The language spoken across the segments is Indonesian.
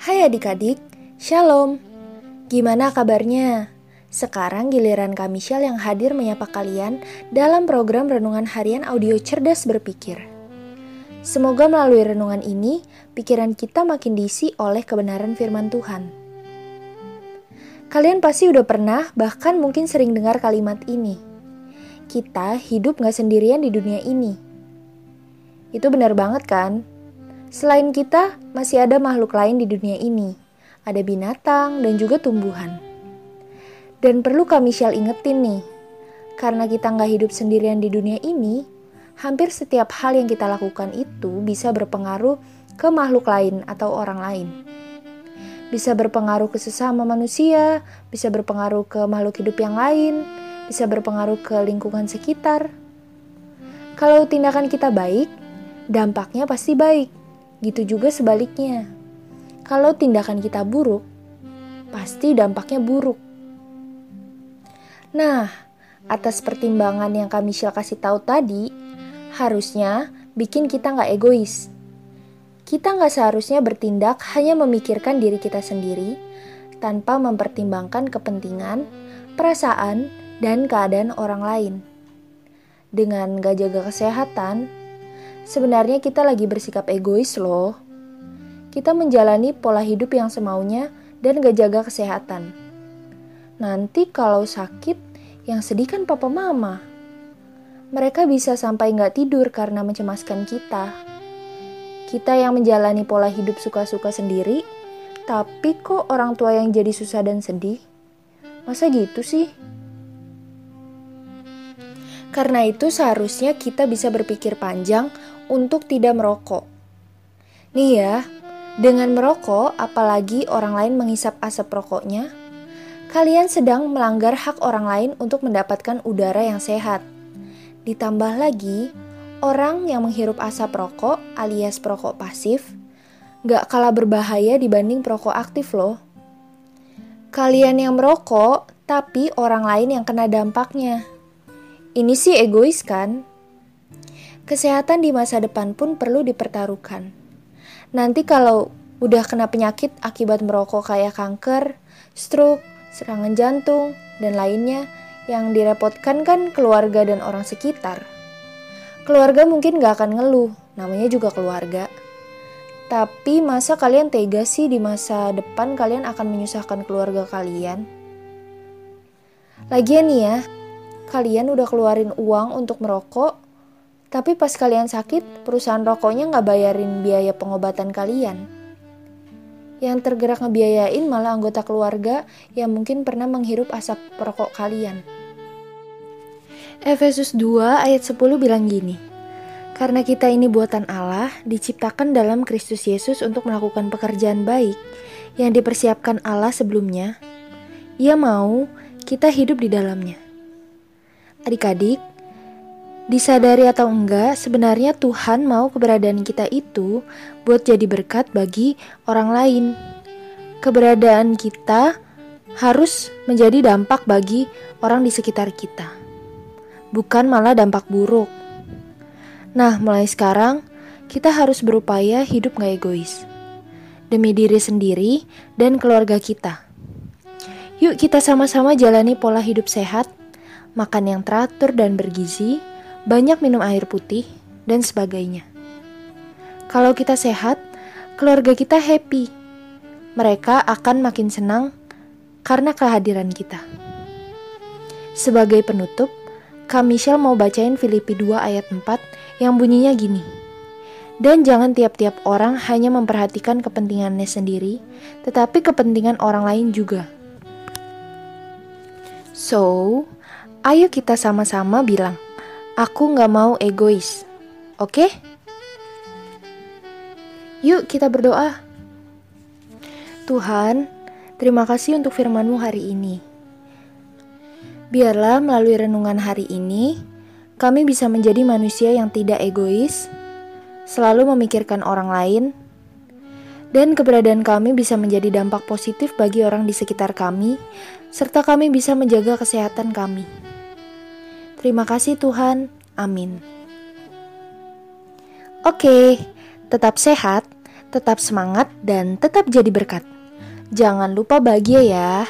Hai adik-adik, Shalom. Gimana kabarnya? Sekarang giliran kami Michelle yang hadir menyapa kalian dalam program Renungan Harian Audio Cerdas Berpikir. Semoga melalui renungan ini, pikiran kita makin diisi oleh kebenaran firman Tuhan. Kalian pasti udah pernah, bahkan mungkin sering dengar kalimat ini. Kita hidup gak sendirian di dunia ini. Itu benar banget kan? Selain kita, masih ada makhluk lain di dunia ini. Ada binatang dan juga tumbuhan. Dan perlu kami Michelle ingetin nih, karena kita nggak hidup sendirian di dunia ini, hampir setiap hal yang kita lakukan itu bisa berpengaruh ke makhluk lain atau orang lain. Bisa berpengaruh ke sesama manusia, bisa berpengaruh ke makhluk hidup yang lain, bisa berpengaruh ke lingkungan sekitar. Kalau tindakan kita baik, dampaknya pasti baik Gitu juga sebaliknya. Kalau tindakan kita buruk, pasti dampaknya buruk. Nah, atas pertimbangan yang kami Michelle kasih tahu tadi, harusnya bikin kita nggak egois. Kita nggak seharusnya bertindak hanya memikirkan diri kita sendiri, tanpa mempertimbangkan kepentingan, perasaan, dan keadaan orang lain. Dengan gak jaga kesehatan, Sebenarnya kita lagi bersikap egois loh. Kita menjalani pola hidup yang semaunya dan gak jaga kesehatan. Nanti kalau sakit, yang sedih kan papa mama. Mereka bisa sampai gak tidur karena mencemaskan kita. Kita yang menjalani pola hidup suka-suka sendiri, tapi kok orang tua yang jadi susah dan sedih? Masa gitu sih? Karena itu seharusnya kita bisa berpikir panjang untuk tidak merokok. Nih ya, dengan merokok, apalagi orang lain menghisap asap rokoknya, kalian sedang melanggar hak orang lain untuk mendapatkan udara yang sehat. Ditambah lagi, orang yang menghirup asap rokok alias perokok pasif gak kalah berbahaya dibanding perokok aktif loh. Kalian yang merokok, tapi orang lain yang kena dampaknya. Ini sih egois kan? Kesehatan di masa depan pun perlu dipertaruhkan. Nanti kalau udah kena penyakit akibat merokok kayak kanker, stroke, serangan jantung, dan lainnya yang direpotkan kan keluarga dan orang sekitar. Keluarga mungkin gak akan ngeluh, namanya juga keluarga. Tapi masa kalian tega sih di masa depan kalian akan menyusahkan keluarga kalian? Lagian nih ya, kalian udah keluarin uang untuk merokok, tapi pas kalian sakit, perusahaan rokoknya nggak bayarin biaya pengobatan kalian. Yang tergerak ngebiayain malah anggota keluarga yang mungkin pernah menghirup asap rokok kalian. Efesus 2 ayat 10 bilang gini, Karena kita ini buatan Allah, diciptakan dalam Kristus Yesus untuk melakukan pekerjaan baik yang dipersiapkan Allah sebelumnya, Ia mau kita hidup di dalamnya. Adik-adik, Disadari atau enggak, sebenarnya Tuhan mau keberadaan kita itu buat jadi berkat bagi orang lain. Keberadaan kita harus menjadi dampak bagi orang di sekitar kita, bukan malah dampak buruk. Nah, mulai sekarang kita harus berupaya hidup gak egois demi diri sendiri dan keluarga kita. Yuk, kita sama-sama jalani pola hidup sehat, makan yang teratur dan bergizi banyak minum air putih, dan sebagainya. Kalau kita sehat, keluarga kita happy. Mereka akan makin senang karena kehadiran kita. Sebagai penutup, Kak Michelle mau bacain Filipi 2 ayat 4 yang bunyinya gini. Dan jangan tiap-tiap orang hanya memperhatikan kepentingannya sendiri, tetapi kepentingan orang lain juga. So, ayo kita sama-sama bilang, Aku nggak mau egois. Oke? Okay? Yuk kita berdoa. Tuhan, terima kasih untuk firman-Mu hari ini. Biarlah melalui renungan hari ini, kami bisa menjadi manusia yang tidak egois, selalu memikirkan orang lain, dan keberadaan kami bisa menjadi dampak positif bagi orang di sekitar kami, serta kami bisa menjaga kesehatan kami. Terima kasih Tuhan. Amin. Oke, tetap sehat Tetap semangat dan tetap jadi berkat. Jangan lupa bahagia ya.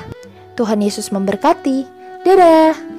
Tuhan Yesus memberkati. Dadah.